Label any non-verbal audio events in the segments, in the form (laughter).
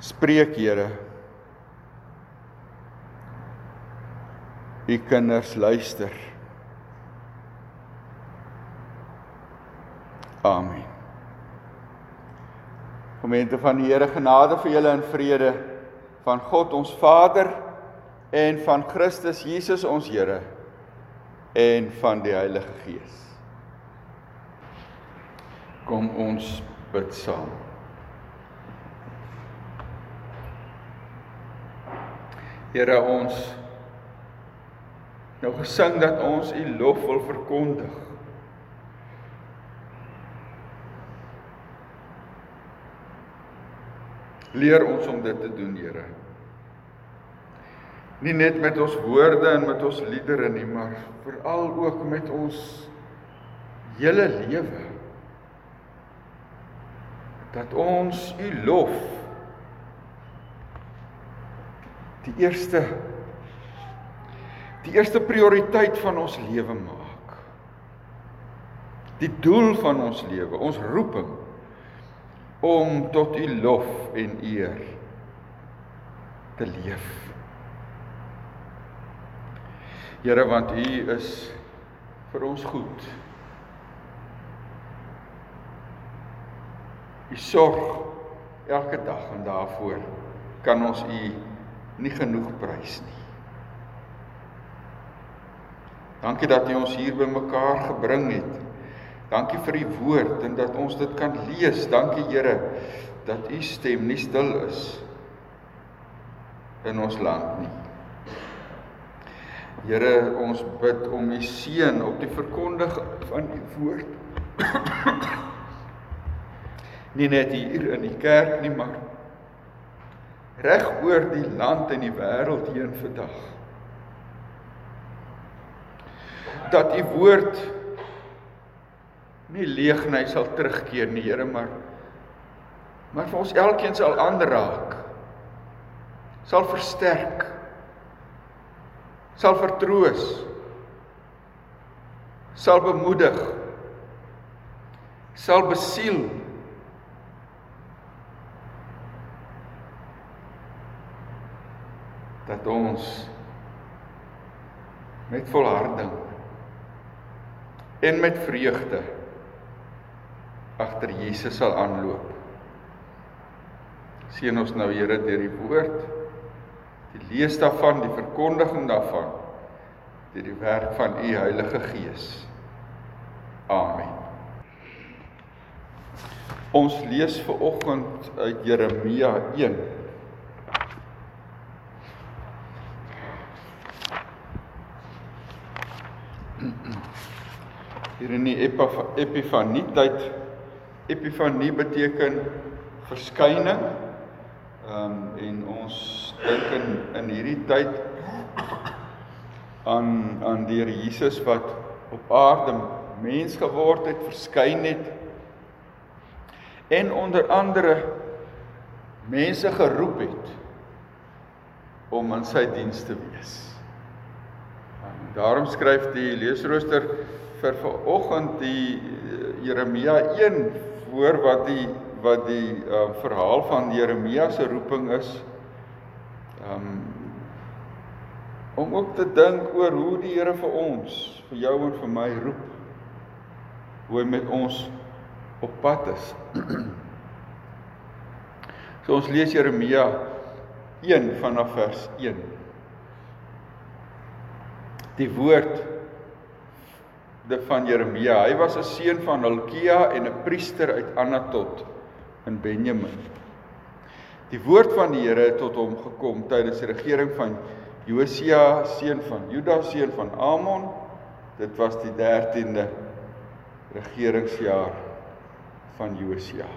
Spreek Here. U kinders luister. Amen. Gemeente van die Here genade vir julle in vrede van God ons Vader en van Christus Jesus ons Here en van die Heilige Gees. Kom ons bid saam. Here ons nou gesing dat ons u lof wil verkondig. Leer ons om dit te doen, Here. Nie net met ons woorde en met ons liedere nie, maar veral ook met ons hele lewe. Dat ons u lof die eerste die eerste prioriteit van ons lewe maak. Die doel van ons lewe, ons roeping om tot u lof en eer te leef. Here want u is vir ons goed. U sorg elke dag en daarvoor kan ons u nie genoeg prys nie. Dankie dat U ons hier bymekaar gebring het. Dankie vir U woord en dat ons dit kan lees. Dankie Here dat U stem nie stil is in ons land nie. Here, ons bid om U seën op die verkondiging van U woord. (coughs) nie net hier in die kerk nie, maar reg oor die land en die wêreld heen vandag. Dat u woord nie leegny sal terugkeer nie, Here, maar maar vir ons elkeen sal aanraak. Sal versterk. Sal vertroos. Sal bemoedig. Sal besiel dat ons met volharding en met vreugde agter Jesus sal aanloop. Seën ons nou Here deur die woord, die lees daarvan, die verkondiging daarvan, deur die werk van u Heilige Gees. Amen. Ons lees ver oggend uit Jeremia 1 hier in die epifanie tyd epifanie beteken verskyning. Ehm um, en ons dink in in hierdie tyd aan aan die Here Jesus wat op aarde mens geword het, verskyn het. En onder andere mense geroep het om in sy diens te wees. En daarom skryf die leesrooster vir vanoggend die eh, Jeremia 1 voor wat die wat die uh, verhaal van Jeremia se roeping is. Um om ook te dink oor hoe die Here vir ons, vir jou en vir my roep. Hoe hy met ons op pad is. (clears throat) so ons lees Jeremia 1 vanaf vers 1. Die woord de van Jeremia. Hy was 'n seun van Hilkia en 'n priester uit Anatot in Benjamin. Die woord van die Here het tot hom gekom tydens die regering van Josia seun van Juda seun van Amon. Dit was die 13de regeringsjaar van Josia.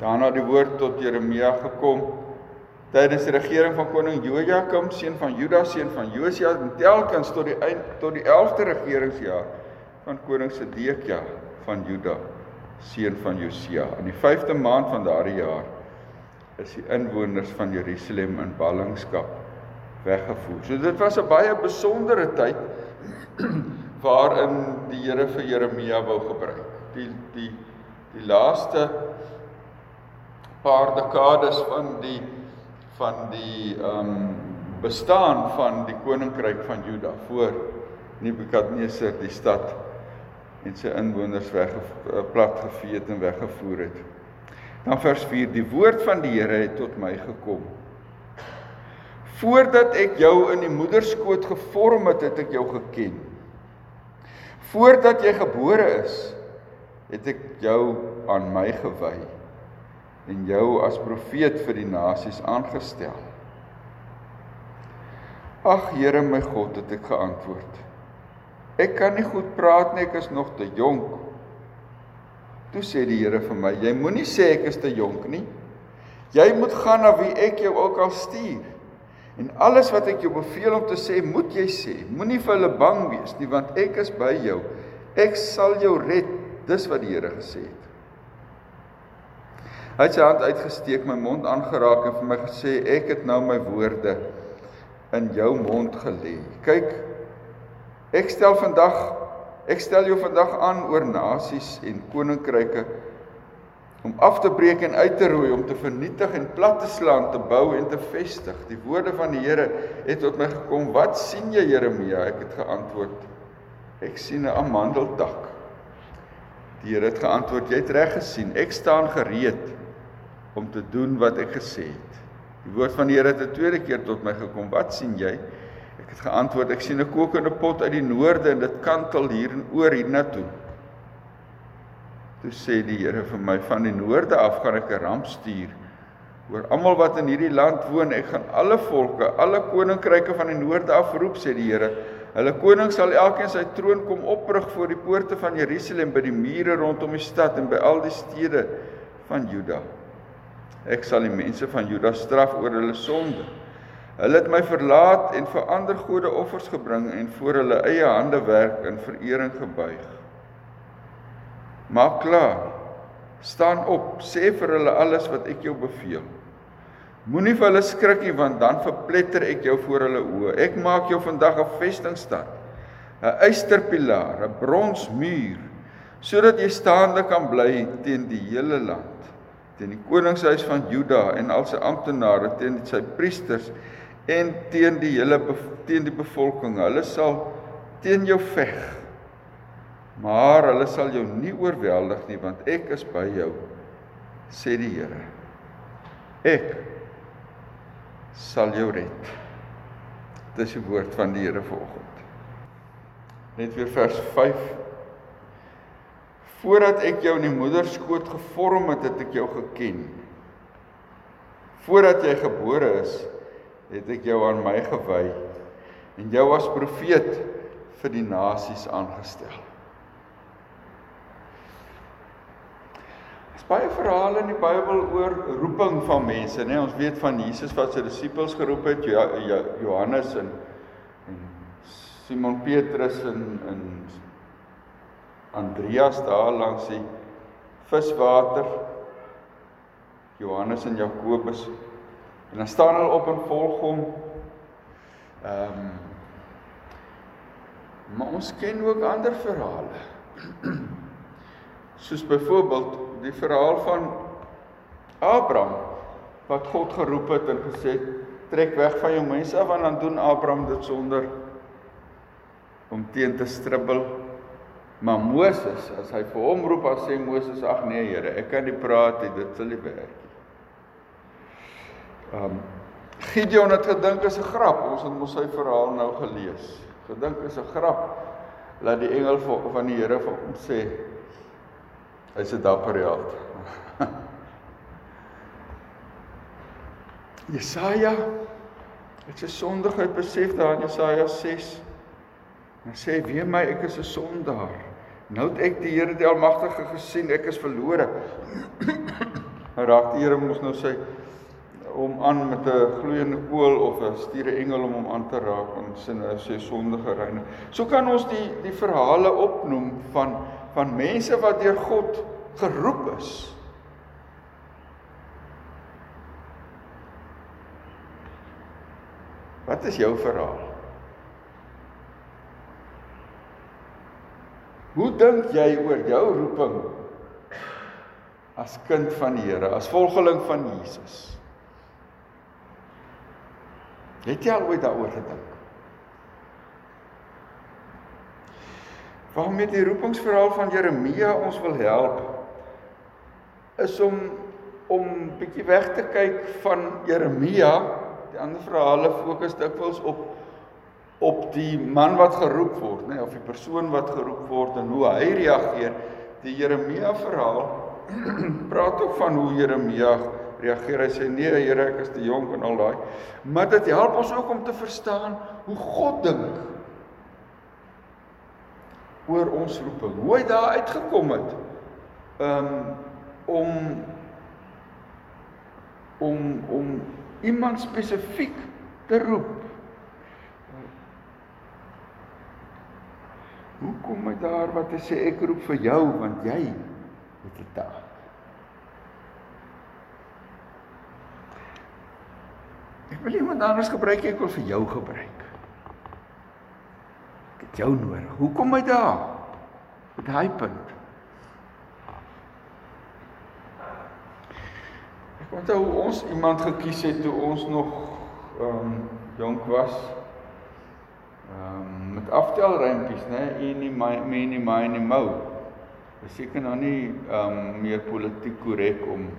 Daarna die woord tot Jeremia gekom tydens die regering van koning Jojakim seun van Juda seun van Josia en telkens tot die eind tot die 11de regeringsjaar van koning Sedekia van Juda, seun van Josia. In die 5de maand van daardie jaar is die inwoners van Jerusalem in ballingskap weggevoer. So dit was 'n baie besondere tyd (clears throat) waarin die Here vir Jeremia wou gebruik. Die die die laaste paar dekades van die van die ehm um, bestaan van die koninkryk van Juda voor Nebukadneser die stad en sy inwoners weg eh, plat gevee en weggevoer het. Dan vers 4: Die woord van die Here het tot my gekom. Voordat ek jou in die moederskoot gevorm het, het ek jou geken. Voordat jy gebore is, het ek jou aan my gewy en jou as profeet vir die nasies aangestel. Ag Here my God, het ek geantwoord. Ek kan nie goed praat nie, ek is nog te jonk. Toe sê die Here vir my: Jy moenie sê ek is te jonk nie. Jy moet gaan na wie ek jou ook al stuur. En alles wat ek jou beveel om te sê, moet jy sê. Moenie vir hulle bang wees nie, want ek is by jou. Ek sal jou red, dis wat die Here gesê het. Hy het sy hand uitgesteek, my mond aangeraak en vir my gesê, ek het nou my woorde in jou mond gelê. Kyk, ek stel vandag ek stel jou vandag aan oor nasies en koninkryke om af te breek en uit te roei, om te vernietig en plat te slaan, te bou en te vestig. Die woorde van die Here het tot my gekom. Wat sien jy, Jeremia? Ek het geantwoord: Ek sien 'n amandeltak. Die Here het geantwoord: Jy het reg gesien. Ek staan gereed om te doen wat ek gesê het. Die woord van die Here het 'n tweede keer tot my gekom. Wat sien jy? Het geantwoord: Ek sien 'n kokende pot uit die noorde en dit kantel hier en oor hiernatoe. Toe sê die Here vir my van die noorde af gaan ek 'n ramp stuur oor almal wat in hierdie land woon. Ek gaan alle volke, alle koninkryke van die noorde af roep sê die Here. Hulle koning sal elkeen sy troon kom oprig voor die poorte van Jerusalem by die mure rondom die stad en by al die stede van Juda. Ek sal die mense van Juda straf oor hulle sonde. Hulle het my verlaat en vir ander gode offers gebring en voor hulle eie hande werk in verering gebuig. Maak klaar. Staan op, sê vir hulle alles wat ek jou beveel. Moenie vir hulle skrik nie want dan verpletter ek jou voor hulle oë. Ek maak jou vandag 'n vestingstad, 'n eysterpilaar, 'n bronsmuur, sodat jy staande kan bly teen die hele land, teen die koningshuis van Juda en al sy amptenare, teen sy priesters en teen die hele teen die bevolking. Hulle sal teen jou veg. Maar hulle sal jou nie oorweldig nie want ek is by jou sê die Here. Ek sal jou red. Dis die woord van die Here vanoggend. Net weer vers 5 voordat ek jou in die moederskoot gevorm het het ek jou geken. Voordat jy gebore is het ek jou aan my gewy en jou as profeet vir die nasies aangestel baie verhale in die Bybel oor roeping van mense, né? Nee, ons weet van Jesus wat sy disippels geroep het, jo jo Johannes en en Simon Petrus en en Andreas daar langs die viswater. Johannes en Jakobus. En dan staan hulle op en volg hom. Ehm um, Maar ons ken ook ander verhale. (clears throat) Soos byvoorbeeld die verhaal van Abraham wat God geroep het en gesê trek weg van jou mense af en dan doen Abraham dit sonder om teen te stribbel. Maar Moses, as hy vir hom roep, dan sê Moses: "Ag nee, Here, ek kan nie praat nie, dit sal nie werk nie." Um Gideon het gedink is 'n grap. Ons het mos sy verhaal nou gelees. Gedink is 'n grap. Laat die engel van die Here vir hom sê: Hy's 'n dapper held. (laughs) Jesaja het sy sondigheid besef daar in Jesaja 6. En sê: "Wee my, ek is 'n sondaar. Nou het ek die Here die Almagtige gesien, ek is verlore." Nou (coughs) raak die Here mos nou sy om aan met 'n gloeiende kool of 'n stuur 'n engel om hom aan te raak en sin sy sondige reine. So kan ons die die verhale opnoem van van mense wat deur God geroep is. Wat is jou verhaal? Hoe dink jy oor jou roeping as kind van die Here, as volgeling van Jesus? Het jy al ooit daaroor gedink? Waarmee die roepingsverhaal van Jeremia ons wil help is om om bietjie weg te kyk van Jeremia. Die ander verhale fokus dikwels op op die man wat geroep word, nê, nee, of die persoon wat geroep word en hoe hy reageer. Die Jeremia verhaal (clears throat) praat ook van hoe Jeremia reageer. Hy sê nee, Here, ek is te jonk en al daai. Maar dit help ons ook om te verstaan hoe God dink oor ons roeping. Hoe hy daar uitgekom het. Um om om om iemand spesifiek te roep. Hoe kom hy daar wat hy sê ek roep vir jou want jy het 'n taak. Ek wil iemand anders gebruik, ek wil vir jou gebruik. Ek het jou nodig. Hoe kom hy daar? Op daai punt. Ek onthou ons iemand gekies het toe ons nog ehm um, jonk was. Ehm um, met aftelrympies, né? Enie my menie myne mou. Dis seker nou nie ehm um, meer politiek korrek om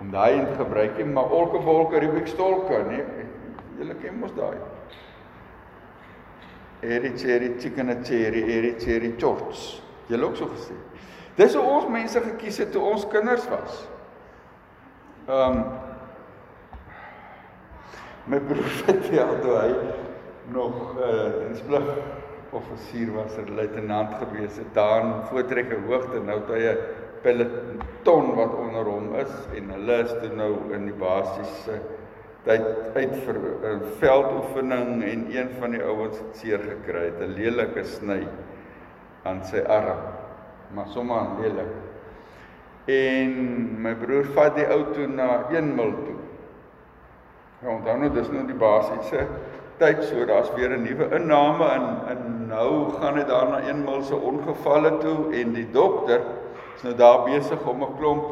om daai in te gebruik nie, maar olke wolke Rubik stolke, né? Julle ken mos daai. Eri cherry chicken and cherry, eri cherry chots. Julle ook so gesê. Dis hoe ons mense gekies het toe ons kinders was. Ehm um, my broer (laughs) vertel toe hy nog uh eh, diensplig offisier was, 'n luitenant gewees het daar in voortrekker hoogte nou toe hy 'n peloton wat onder hom is en hulle is toe nou in die basiese tyd uit vir 'n veldoefening en een van die ouens het seer gekry, 'n lelike sny aan sy arm. Maar sommer lelik. En my broer vat die ou toe na 1 mil toe. Ja, onthou nou dis nou die basiese tyd so daar's weer 'n nuwe inname in in nou gaan dit daar na 1 mil se ongevalle toe en die dokter is nou daar besig om 'n klomp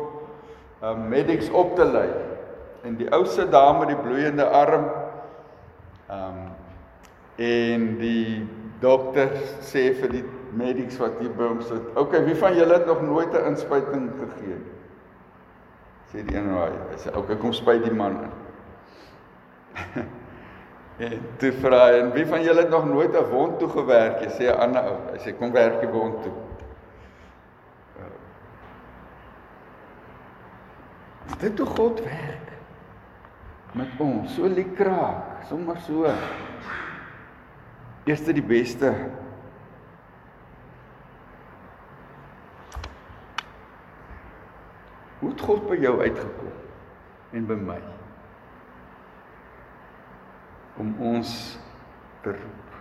um, medics op te lei. En die ou se dame met die bloeiende arm ehm um, en die dokter sê vir die medics wat hier by hom sit. Okay, wie van julle het nog nooit 'n inspuiting gegee nie? Sê die een raai. Hy sê, "Okay, kom spuit die man in." (laughs) en toe vra hy, "En wie van julle het nog nooit 'n wond toe gewerk nie?" Sê 'n ander ou. Hy sê, "Kom werk die wond toe." Is dit hoe God werk? Met ons, so liekraak, sommer so. Eerste die beste Hoe het God by jou uitgekom en by my? Om ons te roep.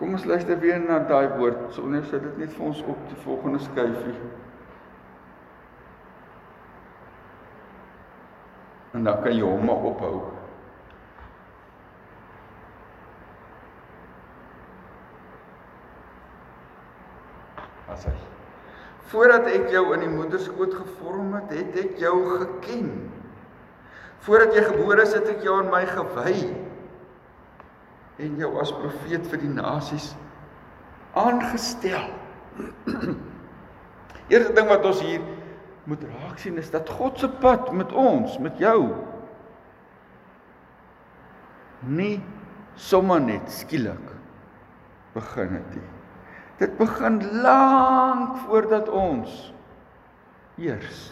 Kom ons luister weer na daai woord. Sonder sit dit net vir ons op die volgende skyfie. En dan kan jy hom maar ophou. As hy Voordat ek jou in die moederskoot gevorm het, het ek jou geken. Voordat jy gebore is, het ek jou aan my gewy en jou as profeet vir die nasies aangestel. (clears throat) Eerste ding wat ons hier moet raak sien is dat God se pad met ons, met jou nie sommer net skielik begin het nie. Dit begin lank voordat ons eers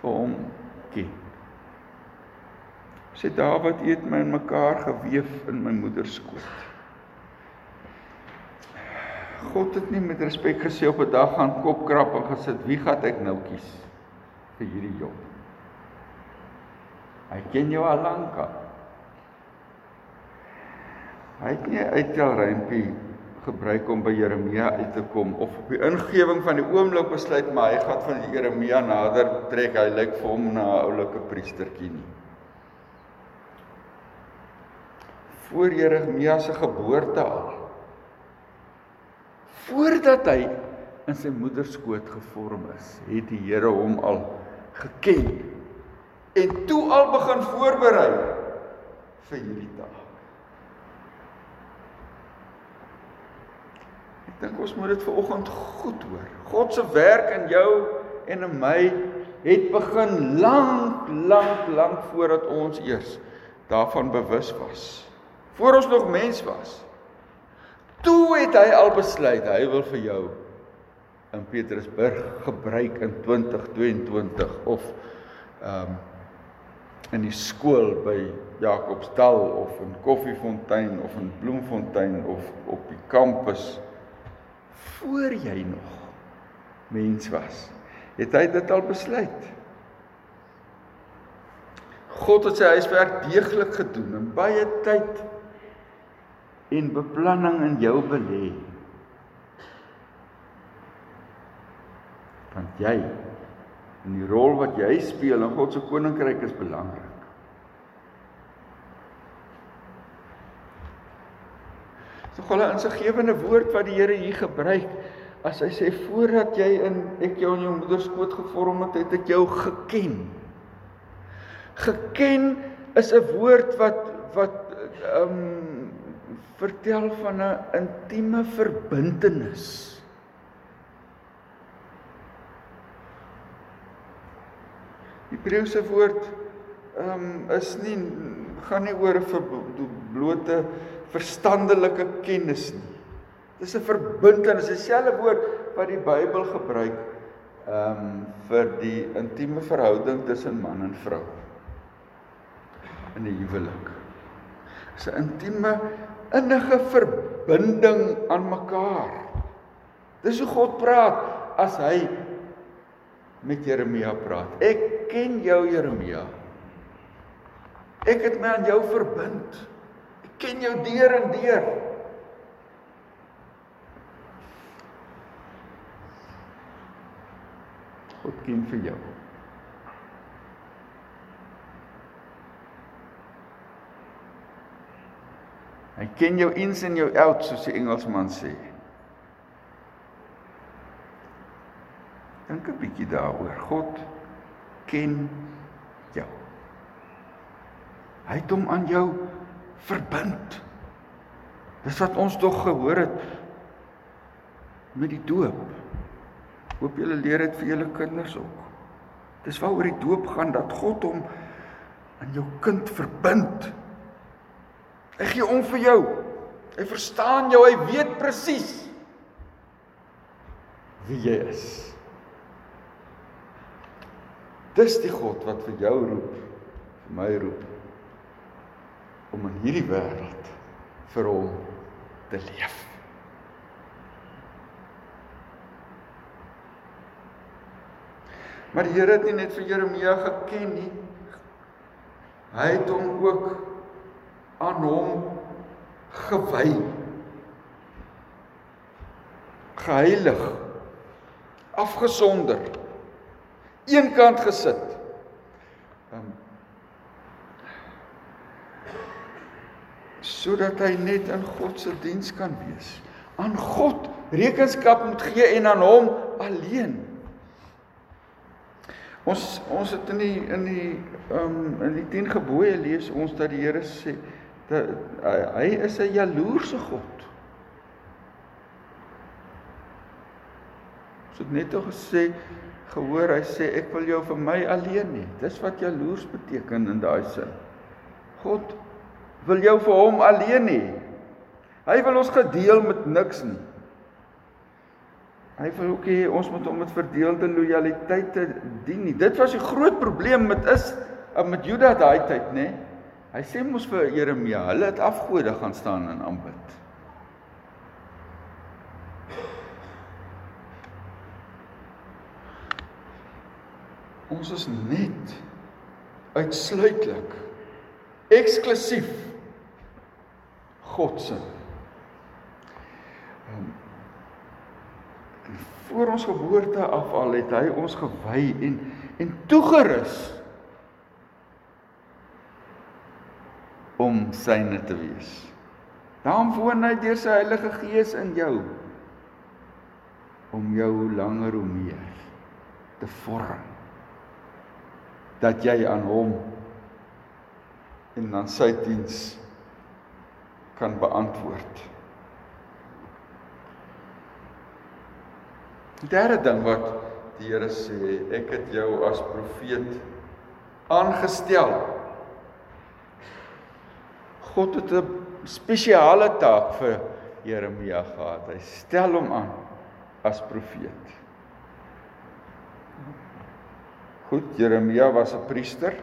vir hom ken. Sê Dawid het my in mekaar geweef in my moeder se skoot. God het nie met respek gesê op 'n dag gaan kopkrap en gesit, wie gaan ek nou kies vir hierdie job? Hy ken jou al lank. Hy het nie uittel rympie gebruik om by Jeremia uit te kom of op die ingewing van die oomblik besluit maar hy gaan van Jeremia nader trek hy lyk vir hom na 'n oulike priestertjie nie. Voor Jeremia se geboorte al. Voordat hy in sy moeder skoot gevorm is, het die Here hom al geken en toe al begin voorberei vir hierdie taak. Ek dink ons moet dit vanoggend goed hoor. God se werk in jou en in my het begin lank, lank, lank voordat ons eers daarvan bewus was. Voor ons nog mens was. Toe het hy al besluit hy wil vir jou in Petrusburg gebruik in 2022 of ehm um, in die skool by Jakobsdal of in Koffiefontein of in Bloemfontein of op die kampus voor jy nog mens was het hy dit al besluit. God het sy huiswerk deeglik gedoen en baie tyd en beplanning in jou belê want jy en die rol wat jy speel in God se koninkryk is belangrik. So hulle in sy gewende woord wat die Here hier gebruik, as hy sê voordat jy in ek jou in jou moeder skoot gevorm het, het ek jou geken. Geken is 'n woord wat wat ehm um, vertel van 'n intieme verbintenis. Hebreëse woord ehm um, is nie gaan nie oor 'n blote verstandelike kennis nie. Dis 'n verbintenis, dieselfde woord wat die Bybel gebruik ehm um, vir die intieme verhouding tussen man en vrou in die huwelik. Dis 'n intieme innige verbinding aan mekaar. Dis hoe God praat as hy met Jeremia praat. Ek ken jou Jeremia. Ek het my aan jou verbind. Ek ken jou deur en deur. God ken vir jou. Hy ken jou ins en jou outs soos die Engelsman sê. Dink 'n bietjie daaroor. God ken jou. Hy het hom aan jou verbind. Dis wat ons tog gehoor het met die doop. Hoop julle leer dit vir julle kinders ook. Dis waaroor die doop gaan dat God hom aan jou kind verbind. Hy gee om vir jou. Hy verstaan jou, hy weet presies wie jy is. Dis die God wat vir jou roep, vir my roep om in hierdie wêreld vir hom te leef. Maar die Here het nie net vir Jeremia geken nie. Hy het hom ook aan hom gewy. Geheilig. Afgesonder eenkant gesit. Um, sodat hy net in God se diens kan wees. Aan God rekenskap moet gee en aan hom alleen. Ons ons het in die in die um in die 10 gebooie lees ons dat die Here sê dat hy is 'n jaloerse God. Ons het net al gesê gehoor hy sê ek wil jou vir my alleen hê. Dis wat jaloers beteken in daai sin. God wil jou vir hom alleen hê. Hy wil ons gedeel met niks nie. Hy wil ook hê ons moet hom met verdeelde lojaliteite dien nie. Dit was die groot probleem met is met Juda daai tyd, nê? Hy sê mos vir Jeremia, hulle het afgode gaan staan en aanbid. Ons is net uitsluitlik eksklusief God se. Um, voor ons geboorte af al het hy ons gewy en en toegerus om syne te wees. Daarom woon hy deur sy Heilige Gees in jou om jou langer hoe meer te vorm dat jy aan hom en dan sy diens kan beantwoord. Die derde ding wat die Here sê, ek het jou as profeet aangestel. God het 'n spesiale taak vir Jeremia gehad. Hy stel hom aan as profeet. Goed, Jeremia was 'n priester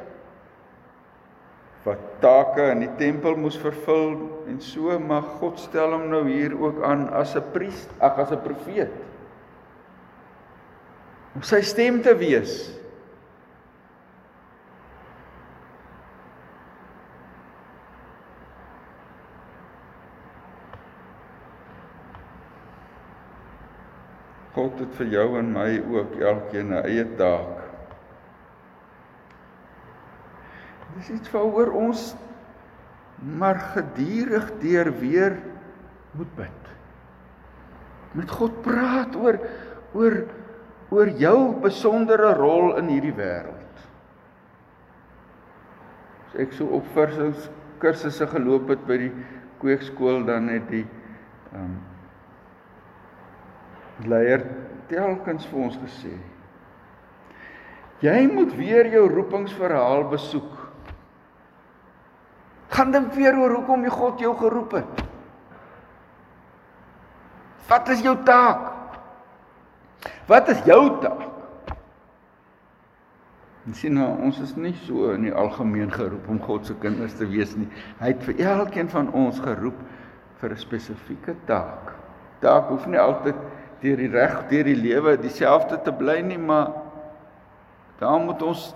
wat take in die tempel moes vervul en so mag God stel hom nou hier ook aan as 'n priester, ag as 'n profeet. Om sy stem te wees. God het vir jou en my ook elkeen 'n eie taak. Dis iets waaroor ons maar gedurig deur weer moet bid. Met God praat oor oor oor jou besondere rol in hierdie wêreld. As ek so op versings kursusse geloop het by die kweekskool dan het die ehm um, leier telkens vir ons gesê jy moet weer jou roepingsverhaal besoek gaan dink weer oor hoekom jy God jou geroep het wat is jou taak wat is jou taak En sien nou, ons is nie so in die algemeen geroep om God se kinders te wees nie. Hy het vir elkeen van ons geroep vir 'n spesifieke taak. Taak hoef nie altyd deur die reg deur die lewe dieselfde te bly nie, maar daar moet ons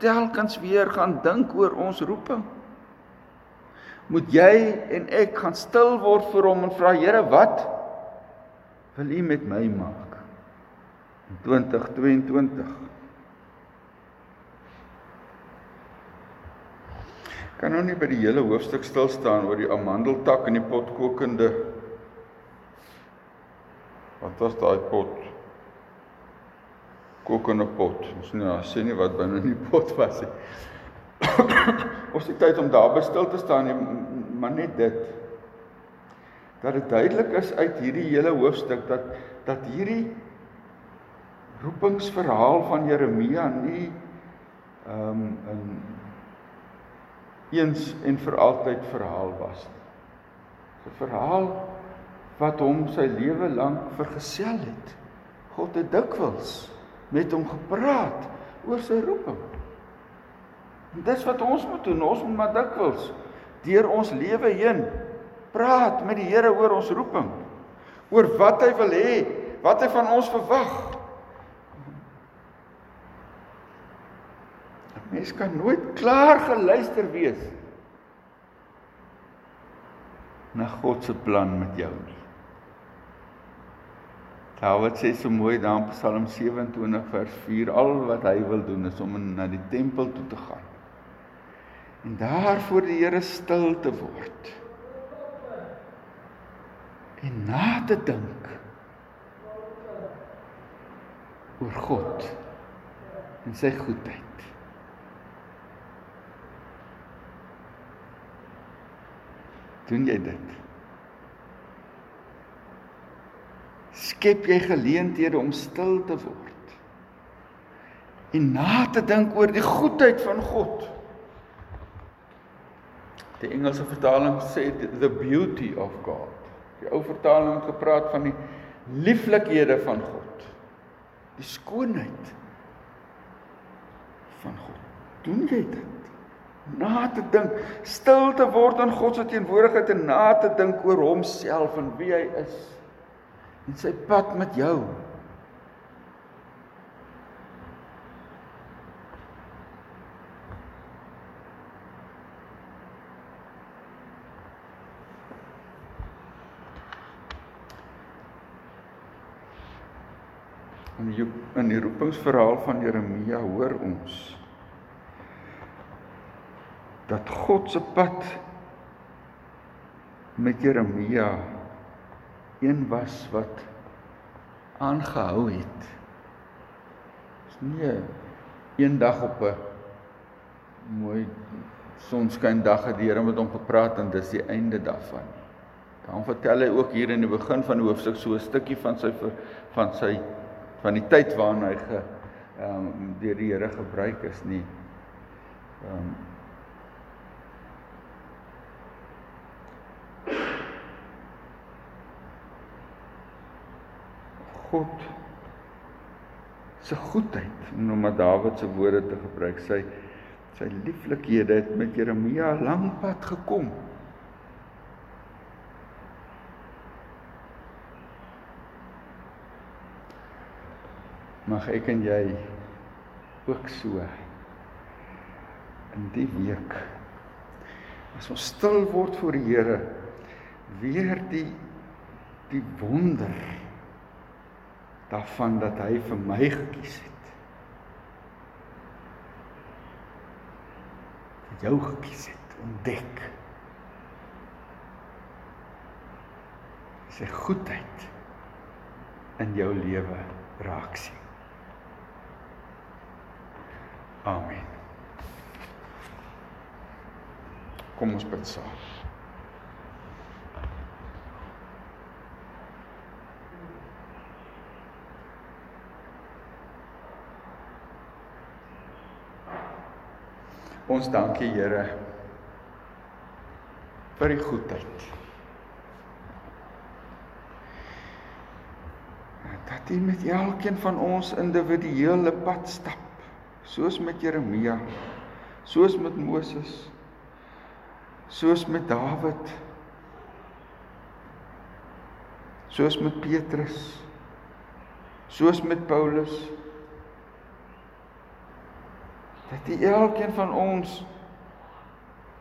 telkens weer gaan dink oor ons roeping. Moet jy en ek gaan stil word vir hom en vra Here, wat wil U met my maak? In 2022. Kan nou nie by die hele hoofstuk stil staan oor die amandeltak en die potkokende Wat was daai pot? Kokende pot. Ons nou sê nie wat binne in die pot was nie. Ons het tyd om daar bestil te staan, nie, maar net dit dat dit duidelik is uit hierdie hele hoofstuk dat dat hierdie roepingsverhaal van Jeremia nie ehm um, in eens en vir altyd verhaal was. 'n Verhaal wat hom sy lewe lank vergesel het. God het dikwels met hom gepraat oor sy roeping. En dis wat ons moet doen. Ons moet maar dikwels deur ons lewe heen praat met die Here oor ons roeping. Oor wat hy wil hê, wat hy van ons verwag. Mens kan nooit klaar geluister wees na God se plan met jou nie. Dawid sê so mooi daar in Psalm 27 vers 4 al wat hy wil doen is om na die tempel toe te gaan. En daar voor die Here stil te word. En na te dink oor God en sy goedheid. Doen jy dit? Skep jy geleenthede om stil te word en na te dink oor die goedheid van God. Die Engelse vertaling sê the beauty of God. Die ou vertaling het gepraat van die lieflikhede van God. Die skoonheid van God. Doen jy dit? Na te dink, stil te word in God se teenwoordigheid en na te dink oor homself en wie hy is en sy pad met jou. In die in die roepingsverhaal van Jeremia hoor ons dat God se pad met Jeremia een was wat aangehou het. Dis nie eendag op 'n mooi sonskyn dag het die Here met hom gepraat en dis die einde daarvan. Dan vertel hy ook hier in die begin van hoofstuk so 'n stukkie van sy van sy van die tyd waarin hy ge ehm um, deur die Here gebruik is nie. Ehm um, God se goedheid om nou maar Dawid se woorde te gebruik. Sy sy lieflikhede het met Jeremia lank pad gekom. Mag ek en jy ook so in die week as ons stil word voor die Here weer die die wonder daarvan dat hy vir my gekies het dat jou gekies het ontdek sy goedheid in jou lewe raak sien Amen. Kom ons bid saam. Ons dankie Here vir die goedheid. Dat U met elkeen van ons individuele pad stap soos met Jeremia, soos met Moses, soos met Dawid, soos met Petrus, soos met Paulus. Dat die elkeen van ons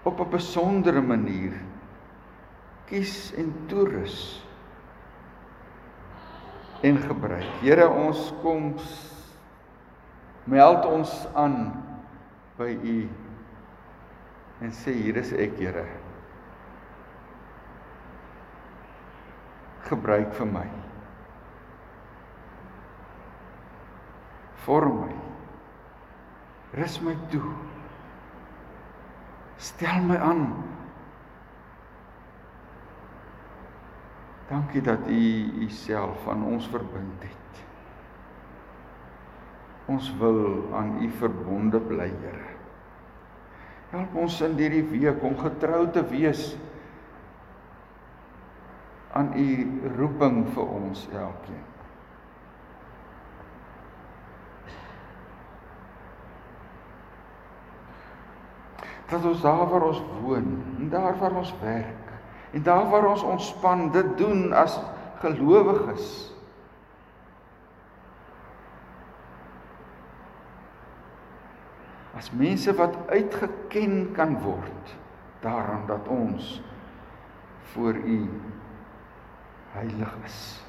op 'n besondere manier kies en toerus en gebruik. Here, ons kom meld ons aan by u en sê hier is ek Here. Gebruik vir my. Vorm my rus my toe stel my aan dankie dat u u self aan ons verbind het Ons wil aan U verbonde bly, Here. Help ons in hierdie week om getrou te wees aan U roeping vir ons elkeen. Dat ons daar waar ons woon, en daar waar ons werk, en daar waar ons ontspan, dit doen as gelowiges. as mense wat uitgeken kan word daaraan dat ons voor u heilig is.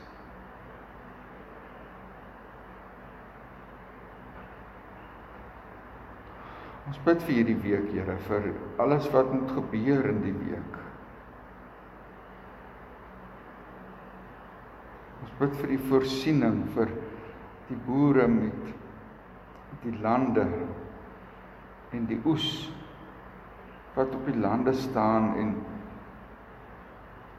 Ons bid vir hierdie week, Here, vir alles wat moet gebeur in die week. Ons bid vir die voorsiening vir die boere met die lande en die oes wat op die lande staan en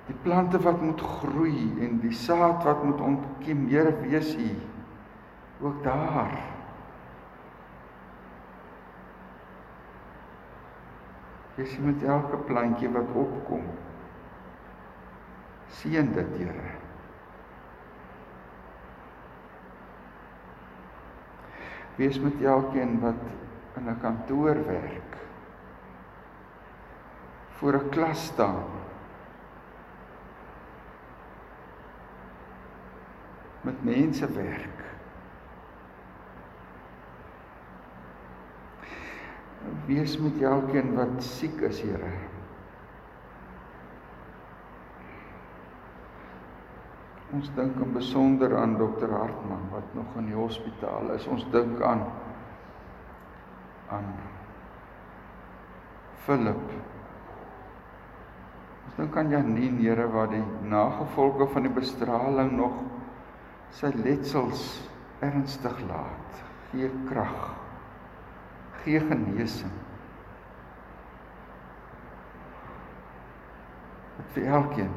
die plante wat moet groei en die saad wat moet ontkiem Here wees u ook daar Wees met elke plantjie wat opkom. Seën dit Here. Wees met elkeen wat in 'n kantoor werk. Voor 'n klas staan. Met mense werk wees met elkeen wat siek is Here Ons dink in besonder aan dokter Hartman wat nog in die hospitaal is. Ons dink aan aan Philip. Ons dink aan Janine, Here, wat die nagevolge van die bestraling nog sy letsels ernstig laat. Gee krag. Gee genesing. Dit vir elkeen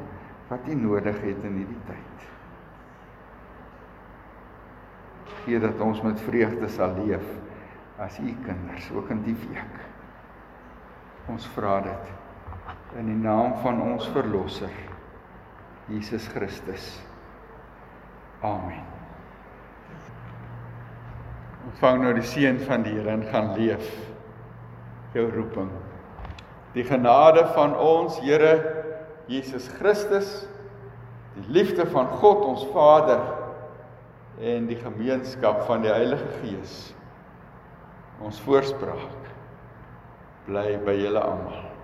wat U nodig het in hierdie tyd. Gee dat ons met vreugde sal leef as U kinders ook in die week. Ons vra dit in die naam van ons verlosser Jesus Christus. Amen. Ontvang nou die seën van die Here en gaan leef jou roeping. Die genade van ons Here Jesus Christus, die liefde van God ons Vader en die gemeenskap van die Heilige Gees ons voorspraak bly by julle almal.